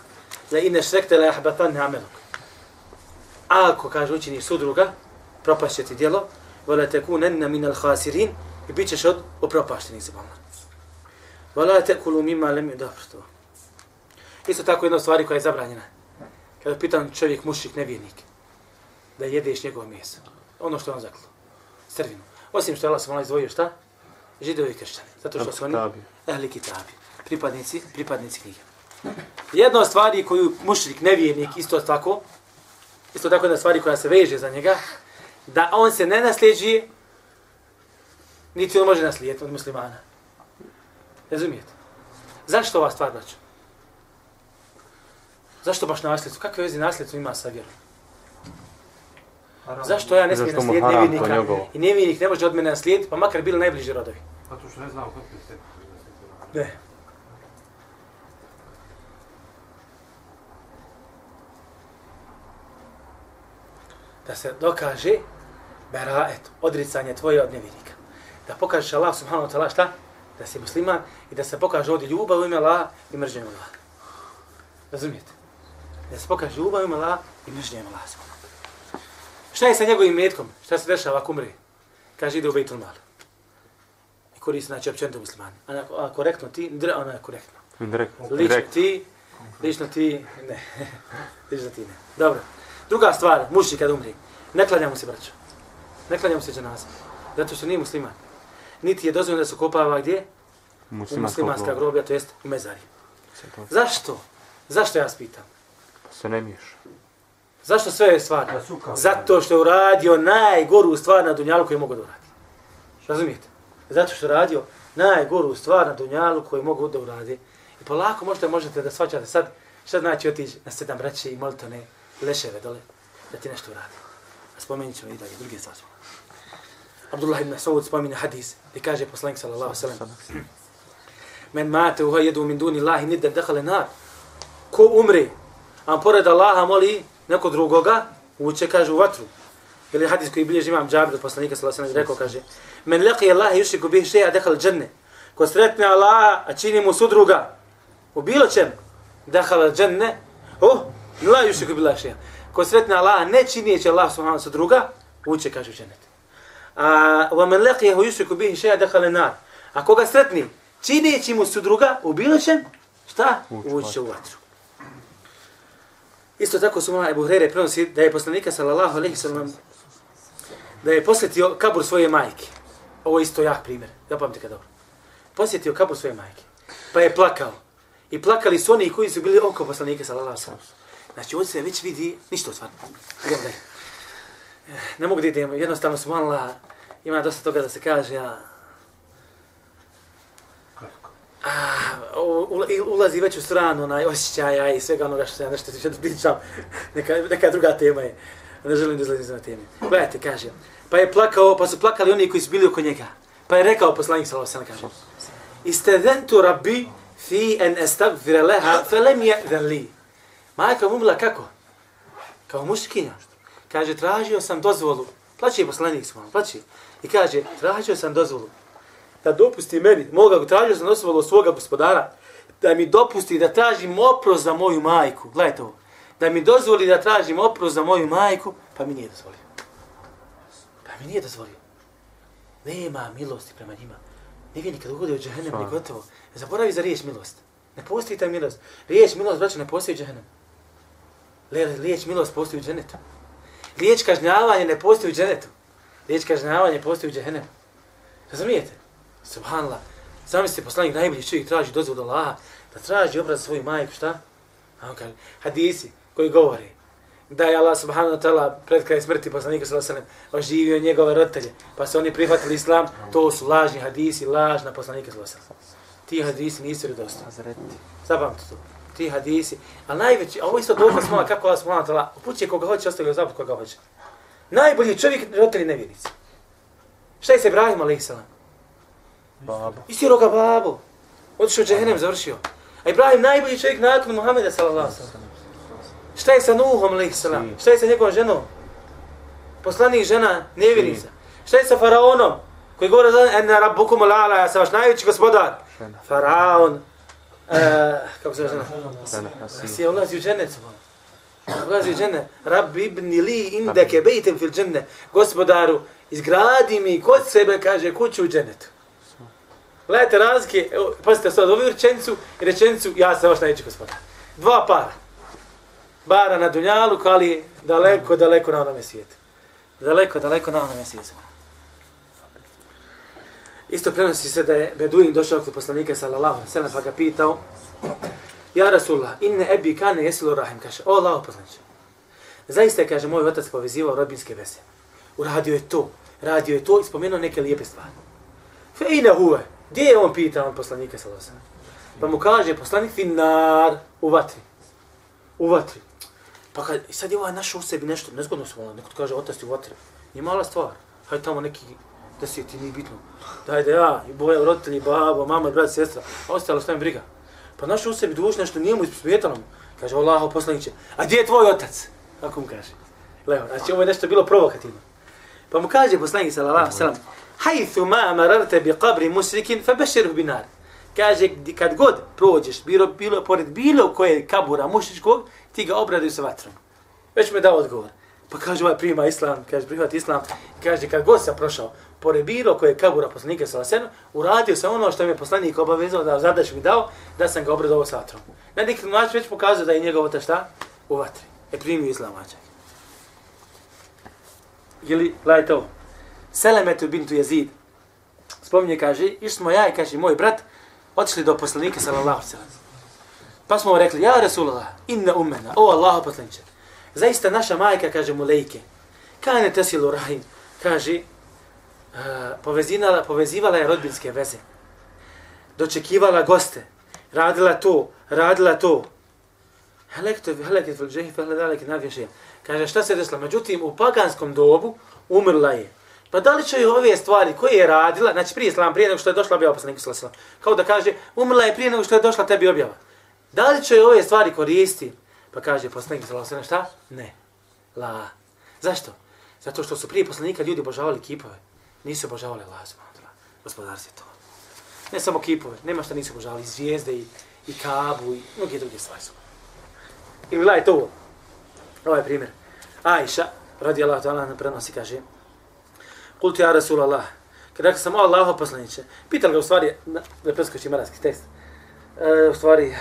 La inne šrekte la ahbatan ameluk. Ako, kaže, učiniš sudruga, propašće ti djelo, وَلَا تَكُونَنَّ مِنَ الْخَاسِرِينَ i bit ćeš od upropaštenih zabalna. وَلَا تَكُلُوا مِمَّا لَمْ يُدَفْرُ Isto tako jedna stvari koja je zabranjena. Kada pitan čovjek mušik, nevjernik, da jedeš njegovo meso. Ono što je on zaklo. Strvinu. Osim što je Allah sam izdvojio šta? Židovi i kršćani. Zato što su oni ehli kitabi. Pripadnici, pripadnici knjige. Jedna od stvari koju mušrik, nevjernik, isto tako, isto tako jedna stvari koja se veže za njega, da on se ne nasljeđi, niti on može naslijediti od muslimana. Razumijete? Zašto ova stvar, braću? Zašto baš nasljedstvo? Kakve veze nasljedstvo ima sa vjerom? Zašto ja ne smijem naslijediti nevjernika i nevjernik ne može od mene naslijediti, pa makar bili najbliži rodovi? Zato što ne znamo kako je sve. Ne. Da se dokaže beraet, odricanje tvoje od nevjernika. Da pokažeš Allah subhanahu wa ta'ala šta? Da si musliman i da se pokaže ovdje ljubav u ime Allah i mržnje Allah. Razumijete? Da se pokaže ljubav u ime Allah i mržnje Allah. Šta je sa njegovim metkom? Šta se dešava ako umri? Kaže, ide u Bejtul Mal. I koristi, znači, općenito muslimani. A, a korektno ti, dre, ona je korektno. Direktno. Lično ti, lično ti, ne. lično ti ne. Dobro. Druga stvar, muši kad umri. Ne klanjamo se, braćo. Ne klanjamo se dženaza. Zato što nije musliman. Niti je dozvoljeno da se kopava gdje? U muslimanska groblja, to jest u mezari. Zašto? Zašto ja spitam? Pa se ne miješa. Zašto sve je stvar? Zato što je uradio najgoru stvar na Dunjalu koju mogu da uradi. Razumijete? Zato što je uradio najgoru stvar na Dunjalu koju mogu da uradi. I polako možete, možete da svačate sad šta znači otići na sedam braće i molite one leševe dole da ti nešto uradi. A spomenut ćemo i dalje, druge stvari. Abdullah ibn Saud spominje hadis i kaže poslanik sallallahu sallam Men mate uha jedu min duni Allahi nidda dehale nar. Ko umri, a pored Allaha moli neko drugoga, uče, kaže, u vatru. Ili hadis koji bilježi imam džabir od poslanika, sallallahu alaihi rekao, kaže, men laqi Allah yushriku bihi shay'a dakhala al-janna. Ko sretne Allah, a čini mu sudruga, u bilo čem, dakhala al-janna, oh, la yushriku billahi shay'a. Ko sretne Allah, ne čini će Allah subhanahu wa sudruga, uče, kaže, u džennet. A wa man laqiyahu yushriku bihi shay'a dakhala an-nar. A koga sretni, čini mu sudruga, u bilo čem, šta? Uče u vatru. Isto tako su mala Ebu Hrere prenosi da je poslanika sallallahu alaihi sallam da je posjetio kabur svoje majke. Ovo je isto jak primjer. zapamtite ga kad dobro. Posjetio kabur svoje majke. Pa je plakao. I plakali su oni koji su bili oko poslanika sallallahu alaihi sallam. Znači ovdje se već vidi ništa stvarno. Idemo dalje. Ne mogu da idem. Jednostavno su mala ima dosta toga da se kaže. Ja, Ah, a, ulazi već u stranu onaj osjećaja i svega onoga što se ja nešto što pričam. Neka, neka druga tema je. Ne želim da izlazim na teme. Gledajte, kaže. Pa je plakao, pa su plakali oni koji su bili oko njega. Pa je rekao poslanik sallallahu alejhi ve kaže: Istedentu rabbi fi en estagfire leha felem je li. Majka mu bila kako? Kao muškinja. Kaže, tražio sam dozvolu. Plaći je poslanik smo, plaći. I kaže, tražio sam dozvolu. Da dopusti meni, moga, tražio sam dozvolu od svoga gospodara, da mi dopusti da tražim oprost za moju majku. Gledajte ovo. Da mi dozvoli da tražim oprost za moju majku, pa mi nije dozvolio. Pa mi nije dozvolio. Nema milosti prema njima. Ne vidi kad ugode u džahennem, ni gotovo. Ne zaboravi za riječ milost. Ne postoji ta milost. Riječ milost, braću, ne postoji u džahennem. Riječ milost postoji u dženetu. Riječ kažnjavanje ne postoji u dženetu. Riječ kažnjavanje postoji u džahennemu. Razumijete? Subhanallah. Zamislite, poslanik najbolji čovjek traži dozvod od Allaha, da traži obraz svoju majku, šta? A on kaže, hadisi koji govori da je Allah subhanahu wa ta'ala pred kraj smrti poslanika sallallahu alejhi ve sellem oživio njegove roditelje, pa su oni prihvatili islam, to su lažni hadisi, lažna poslanika sallallahu alejhi ve sellem. Ti hadisi nisu vjerodostojni. Zapamtite to. Ti hadisi, a najveći, a ovo isto dokaz mola kako Allah subhanahu wa ta'ala upućuje koga hoće, ostavlja zapad koga hoće. Najbolji čovjek, roditelji nevjernici. Šta je se Ibrahim a.s. Babo. Istiro ga babo. Otišao džehennem, završio. A Ibrahim najbolji čovjek nakon Muhammeda sallallahu Šta je sa Nuhom a.s. Šta je sa njegovom ženom? Poslanih žena, nevjernica. Šta je sa Faraonom? Koji govore za ena rabbukum lala, ja sam vaš najveći gospodar. Faraon. E, kako se žena? Si je ulazi u džennet. Ulazi u džennet. Rabbi ibni li indeke bejtem fil dženne. Gospodaru, izgradi mi kod sebe, kaže, kuću u džennetu. Gledajte razlike, evo, pazite sad, ovu rečenicu i rečenicu, ja sam vaš najveći gospodar. Dva para. Bara na Dunjalu, ali daleko, daleko na onome svijetu. Daleko, daleko na onome svijetu. Isto prenosi se da je Beduin došao kod poslanika sallallahu sallam pa ga pitao Ja Rasulullah, inne ebi kane jesilu rahim, kaže, o Allah poslaniče. Zaista je, kaže, moj otac povezivao rodbinske veze. Uradio je to, radio je to i spomenuo neke lijepe stvari. Fe ine huve, gdje je on pita on poslanika sallallahu sallam? Pa mu kaže, poslanik finar u vatri. U vatri. Pa kad, sad je ovaj našao u sebi nešto, nezgodno se vola, neko kaže, otac ti u vatri. Nije mala stvar. Hajde tamo neki deseti, nije bitno. Daj da ja, i boje roditelji, babo, mama, brat, sestra, a ostalo stavim briga. Pa našao u sebi duš nešto, nije mu isprijetalo mu. Kaže, Allaho poslaniće, a gdje je tvoj otac? Kako mu kaže? Levo, znači ovo je nešto bilo provokativno. Pa mu kaže poslanik sallallahu alejhi ve sellem: hajthu ma mararte bi qabri mushrikin fabashirhu binar." Kaže kad god prođeš bilo bilo pored bilo koje kabura mušičkog, ti ga obraduj sa vatrom. Već me dao odgovor. Pa kaže ovaj prima islam, kaže prihvat islam, kaže kad god sam prošao pored bilo koje kabura poslanika sa vasenu, uradio sam ono što mi je poslanik obavezao da zadaš mi dao, da sam ga obradovao sa vatrom. Na neki način već pokazao da je njegov ta šta u vatri. E primio islam mačak. Ili, gledajte ovo, Selemetu bintu Jezid, spominje, kaže, iš smo ja i kaže, moj brat, otišli do poslanika, sallallahu sallam. Pa smo rekli, ja Rasulullah, inna umena, o Allah poslaniče, zaista naša majka, kaže mu lejke, kane tesilu rahim, kaže, uh, povezivala je rodbinske veze, dočekivala goste, radila to, radila to, Helektu, heleket vel džehi, fe hledalek navješe. Kaže, šta se desilo? Međutim, u paganskom dobu umrla je. Pa da li će ove stvari koje je radila, znači prije islam, prije nego što je došla objava poslaniku sallallahu kao da kaže, umrla je prije nego što je došla tebi objava. Da li će ove stvari koristi? Pa kaže poslanik sallallahu šta? Ne. La. Zašto? Zato što su prije poslanika ljudi obožavali kipove. Nisu obožavali Allah, gospodar se to. Ne samo kipove, nema šta nisu obožavali, zvijezde i, i kabu i mnogi druge stvari su. I gledajte ovo. Ovaj primjer. Ajša, radi Allah ta'ala, prenosi, kaže, Kul ti ja Rasulallah, kada rekao sam o Allaho poslaniće, pitali ga u stvari, da preskoči maranski tekst, e, u stvari,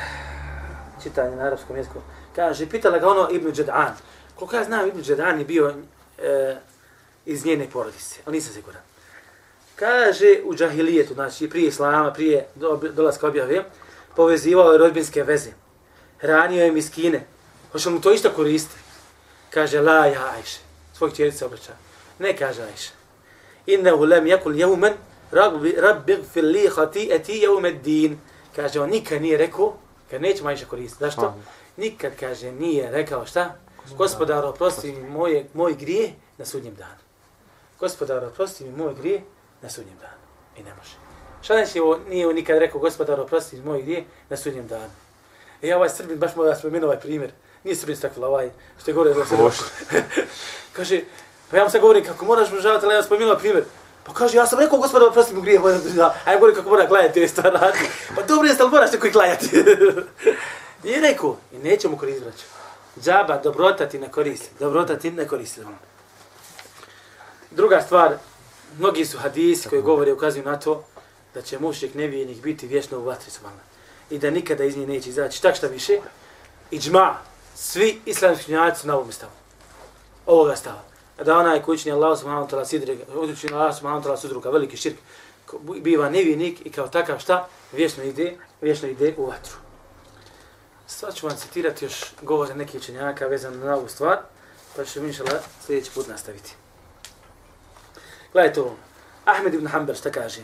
čitanje na arapskom jeziku, kaže, pitala ga ono Ibn Đedan. Koliko ja znam, Ibn Đedan je bio e, iz njene porodice, ali nisam siguran. Kaže, u džahilijetu, znači prije islama, prije dolaska objave, povezivao je rodbinske veze. Hranio je miskine. Hoće mu to išta koristiti? Kaže, la ja ajše. Svoj čerice obraća. Ne kaže ajše. Innehu lem jakul jeumen rabbi gfir li hati eti jeumed din. Kaže, on nikad nije rekao, kad neće majša koristiti. Zašto? Nikad, kaže, nije rekao šta? Gospodar, oprosti mi moje, moj grije na sudnjem danu. Gospodar, oprosti mi moj grije na sudnjem danu. I ne može. Šta znači ovo nije on nikad rekao gospodar oprosti moj gdje na sudnjem danu. I ja ovaj Srbin baš mora da spomenuo ovaj primjer. Nije Srbin stakvila ovaj što je gore za Srbin. kaže, pa ja vam sad govorim kako moraš obožavati, ali ja spomenuo ovaj primjer. Pa kaže, ja sam rekao gospodar oprosti mu grije, a ja govorim kako mora klanjati ove stvar radi. Pa dobro jeste, ali moraš neko i klanjati. Nije rekao, i neće mu koristiti vraću. Džaba, dobrota ti ne koristi. Dobrota ti ne koristi. Druga stvar, mnogi su hadisi koji govore i ukazuju na to da će mušik nevijenik biti vječno u vatri subhanallah. I da nikada iz nje neće izaći. Tak šta više, i džma, svi islamski njajci su na ovom stavu. Ovoga stava. Da onaj koji čini Allah subhanahu wa ta'ala sidrega, učini Allah subhanahu wa ta'ala sidruka, veliki širk, biva nevinik i kao takav šta, vječno ide, vječno ide u vatru. Sad ću vam citirati još govore neke učenjaka vezano na ovu stvar, pa ću inšala sljedeći put nastaviti. Gledajte ovo. Ahmed ibn Hanbal šta kaže?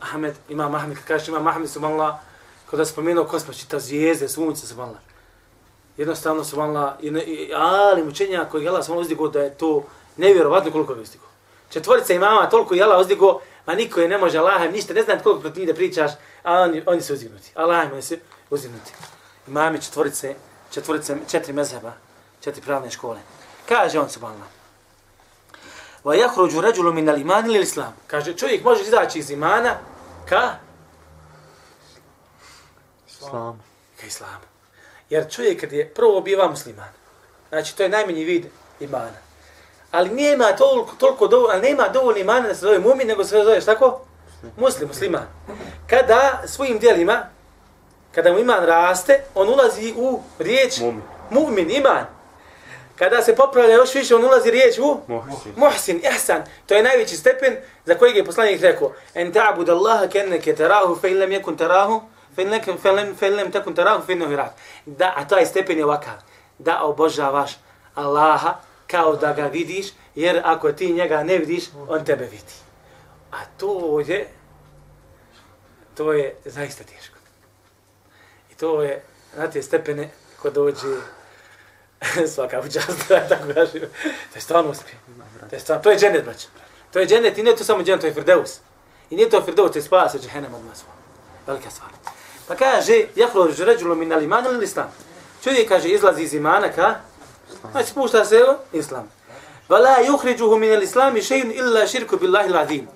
Ahmed, imam Ahmed, kaže imam Ahmed subhanallah, kada je spomenuo kosmos, čita zvijezde, sunce subhanallah. Jednostavno subhanallah, ali mučenja koji je Allah uzdigo da je to nevjerovatno koliko je uzdigo. Četvorica imama toliko je Allah uzdigo, ma niko je ne može Allah, ništa, ne znam koliko protiv da pričaš, a oni, oni su uzdignuti. Allah im se uzdignuti. Imami četvorice, četvorice, četiri mezheba, četiri pravne škole. Kaže on subhanallah wa yakhruju rajulun min al-iman ila al-islam. Kaže čovjek može izaći iz imana ka Islam. Ka islamu. Jer čovjek kad je prvo biva musliman, znači to je najmanji vid imana. Ali nema toliko, toliko dovoljno, nema dovoljno imana da se zove mumin, nego se zove tako? Muslim, musliman. Kada svojim dijelima, kada mu iman raste, on ulazi u riječ Mumin. mumin, iman. Kada se popravlja još više, on ulazi riječ u Muhsin. muhsin, ihsan. To je najveći stepen za kojeg je poslanik rekao. En ta'bud Allaha kenneke tarahu, fe illam yakun tarahu, fe lekem felem felem takun tarahu, fe innahu. Da, a taj stepen je ovakav. Da obožavaš Allaha kao da ga vidiš, jer ako ti njega ne vidiš, on tebe vidi. A to je, to je zaista teško. I to je, na te stepene, ko dođe svaka učast, da tako kažem. To je stvarno uspije. To je, stvarno, to je džennet, braće. To je džennet i ne to samo džennet, to je Firdeus. I nije to Firdeus, to je spas od džehennem od nas. Velika stvar. Pa kaže, jahlo žređulo min al iman ili islam. Čovjek kaže, izlazi iz imana ka? Znači, spušta se u islam. Vala yukhrijuhu min al-islam shay'un illa širku billahi al-azim.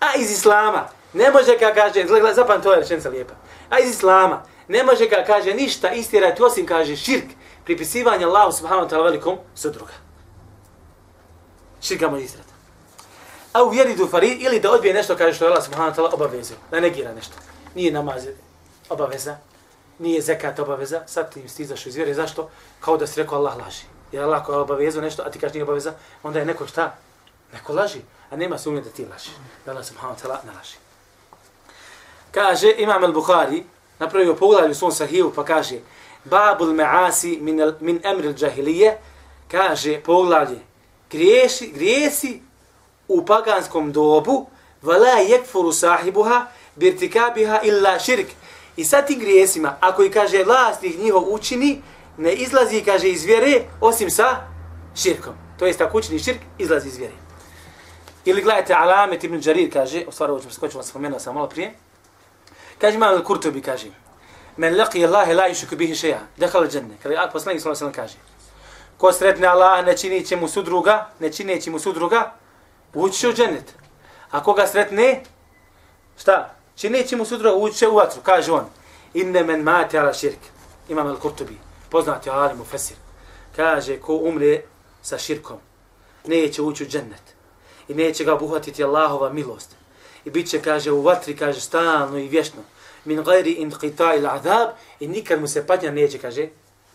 A iz islama ne može ka kaže, zapam to je rečenica lijepa. A iz islama ne može ka kaže ništa istirati osim kaže širk pripisivanje Allahu subhanahu wa ta'ala velikom sudruga. Širka može istirati. A u vjeri fari ili da odbije nešto kaže što je Allah subhanahu wa ta'ala obavezio. Da negira nešto. Nije namaz obaveza. Nije zekat obaveza. Sad ti stizaš iz vjere. Zašto? Kao da si rekao Allah laži. Jer Allah ako je obavezao nešto, a ti kažeš nije obaveza, onda je neko šta? Neko laži. A nema sumnje da ti laži. Da Allah subhanahu wa ta'ala ne laži. Kaže Imam al-Bukhari, napravio pogledaj u svom sahiju, pa kaže Babul me'asi min, al, min emril al-đahilije, kaže poglavlje, griješi, grijesi u paganskom dobu, vala yakfuru sahibuha, birtikabiha illa širk. I sa tim grijesima, ako i kaže vlasnih njihov učini, ne izlazi, kaže, iz vjere, osim sa širkom. To jest, ako učini širk, izlazi iz vjere. Ili gledajte, Alamet ibn Đarir kaže, u stvari ovo ću skočila, spomenuo sam malo prije, kaže, imam al Kurtobi, kaže, men laqi Allahe la yushku bihi shay'a dakhala al-janna kada poslanik sallallahu alejhi kaže ko sretne Allah ne čini mu sudruga ne čineći mu sudruga ući u džennet a koga sretne šta Znači, čineći mu sutra ući u vatru kaže on inne men mate ala širk imam al-Qurtubi poznati alim mufassir kaže ko umre sa širkom neće ući u džennet i neće ga obuhvatiti Allahova milost i bit će, kaže, u vatri, kaže, stalno i vješno min gajri in qita il azab i nikad mu se patnja neće, kaže,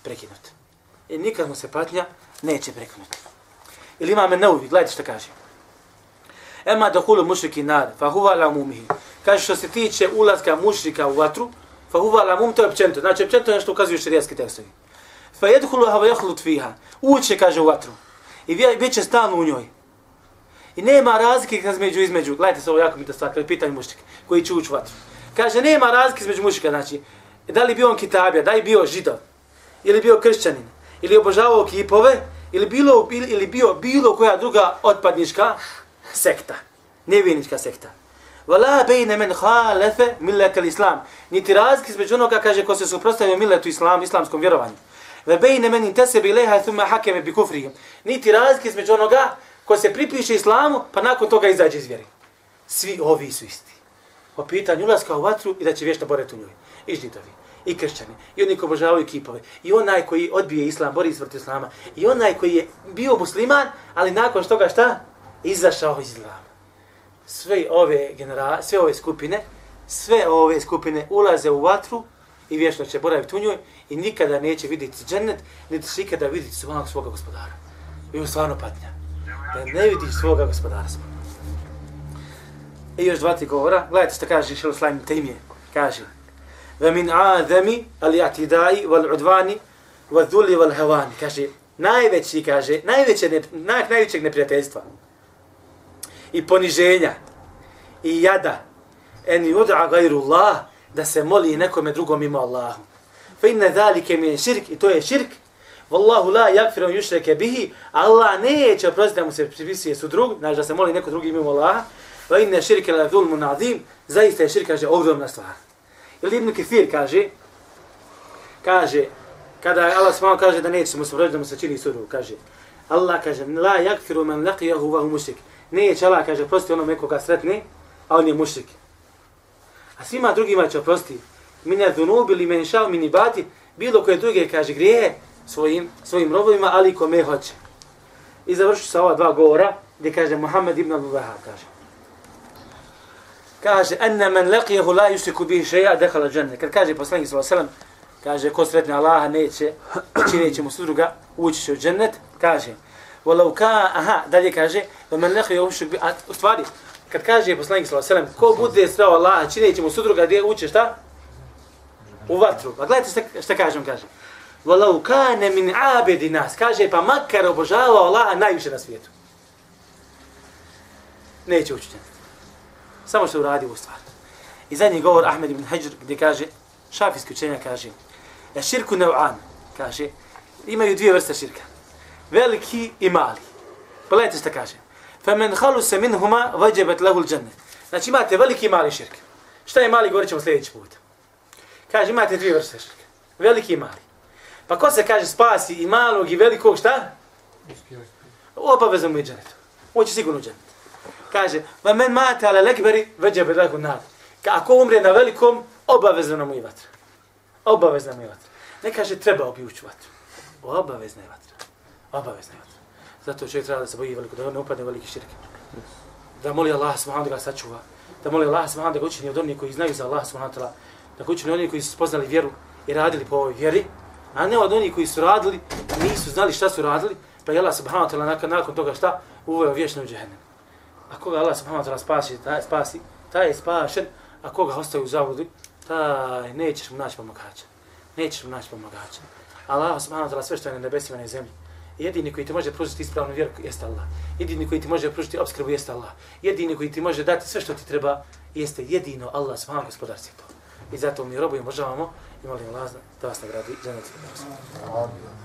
prekinuti. I nikad mu se patnja neće prekinuti. Ili imam me neuvi, gledajte što kaže. Ema da hulu mušriki nar, fa huva la mumihi. Kaže što se tiče ulaska mušrika u vatru, fa huwa la mum, to je općento. Znači općento je nešto ukazuju širijaski tekstovi. Fa yadkhulu wa yakhlut fiha. Uče kaže, u vatru. I bit će stalno u njoj. I nema razlike između između. Gledajte se ovo jako mi da stvar, kada pitanje mušnika koji će ući u vatru. Kaže, nema razlike između mušnika, znači, da li bio on kitabija, da li bio židov, ili bio kršćanin, ili obožavao kipove, ili, bilo, ili bio bilo koja druga otpadnička sekta, nevinička sekta. Vala bejne men halefe millet islam. Niti razlike između onoga, kaže, ko se suprostavio milletu islam, islamskom vjerovanju. Ve bejne men intesebi leha thumma hakeme bi kufrihim. Niti razlike između onoga ko se pripiše islamu, pa nakon toga izađe iz vjeri. Svi ovi su isti. Po pitanju ulaska u vatru i da će vješta boreti u njoj. I židovi, i kršćani, i oni koji obožavaju kipove, i onaj koji odbije islam, bori se protiv islama, i onaj koji je bio musliman, ali nakon što ga šta? Izašao iz islama. Sve ove genera sve ove skupine, sve ove skupine ulaze u vatru i vječno će boraviti u njoj i nikada neće vidjeti džennet, niti će ikada vidjeti svog svoga gospodara. I on stvarno patnja. Da ne vidiš svoga gospodara svoga. I još dva ti govora. Gledajte što kaže Šel Slajm Tejmije. Kaže. Ve min adami al jatidai wal udvani wal dhuli wal havani. Kaže. Najveći, kaže, najveće, ne, naj, najvećeg neprijateljstva i poniženja i jada en yud'a gajru Allah da se moli nekome drugom mimo Allahu. Fa inna zalike min širk i to je širk. Wallahu la yaghfiru yushrike bihi. Allah neće oprostiti da mu se pripisuje su drug, znači da se moli neko drugi mimo Allaha. Wa inna shirke la zulmun azim. Zaista je širk kaže ogromna stvar. Ili Ibn Kathir kaže kaže kada Allah smao kaže da neće mu se da mu se čini suru, kaže Allah kaže la yaghfiru man laqiyahu wa huwa mushrik. Neće Allah kaže prosti onome koga sretne, a on je mušrik. A svima drugima će oprosti. Mine dhunubi ili men šao mini bati, bilo koje druge, kaže, grije svojim, svojim robovima, ali kome hoće. I završu sa ova dva govora, gdje kaže Muhammed ibn Abu kaže. Kaže, enne men leqijehu la yusiku bih šeja dehala džene. Kad kaže poslanik s.a.v. kaže, ko sretne Allaha neće, znači čineće mu sudruga, ući će u džennet, kaže, Walau ka, aha, dalje kaže, da men lehu yushrik bi, u stvari, kad kaže poslanik sallallahu alejhi ve sellem, ko bude sreo Allaha, čineći mu sudruga, gdje uče šta? U vatru. Pa gledajte šta, šta kažem, kaže. Walau kana min abedi nas, kaže, pa makar obožavao Allaha najviše na svijetu. Neće učiti. Samo što uradi u stvar. I zadnji govor Ahmed ibn Hajr, gdje kaže, šafijski učenja kaže, je širku nev'an, kaže, imaju dvije vrste širka veliki i mali. Pogledajte što kaže. Femen halu se min huma vađebet. Znači imate veliki i mali širk. Šta je mali, govorit ćemo sljedeći put. Kaže, imate dvije vrste širka. Veliki i mali. Pa ko se kaže spasi i malog i velikog, šta? Obavezno mu je dženet. On će sigurno dženet. Kaže, va men mate ale lekberi vađebet lehul. Ako umre na velikom, obavezno mu je vatra. Obavezno mu je vatra. Ne kaže, treba bi ući vatru. Obavezno je vatra. Obavezno je vatra. Zato čovjek treba da se boji veliko, da ne upadne veliki širk. Da moli Allah subhanahu da ga sačuva. Da moli Allah subhanahu da ga učini od onih koji znaju za Allah subhanahu da da ga učini od onih koji su spoznali vjeru i radili po ovoj vjeri, a ne od onih koji su radili, nisu znali šta su radili, pa je Allah subhanahu ta'ala nakon, nakon toga šta uveo vječno u džehennem. A koga Allah subhanahu ta'ala spasi, taj, spasi, taj je spašen, a koga ostaje u zavodu, taj nećeš mu naći pomagača. Nećeš mu naći pomagača. Allah subhanahu ta'ala sve što je na nebesima i zemlji, Jedini koji ti može pružiti ispravnu vjeru jeste Allah. Jedini koji ti može pružiti obskrbu jeste Allah. Jedini koji ti može dati sve što ti treba jeste jedino Allah, subhanahu gospodar to. I zato mi robujemo, možavamo i molim Allah da vas nagradi. Amin.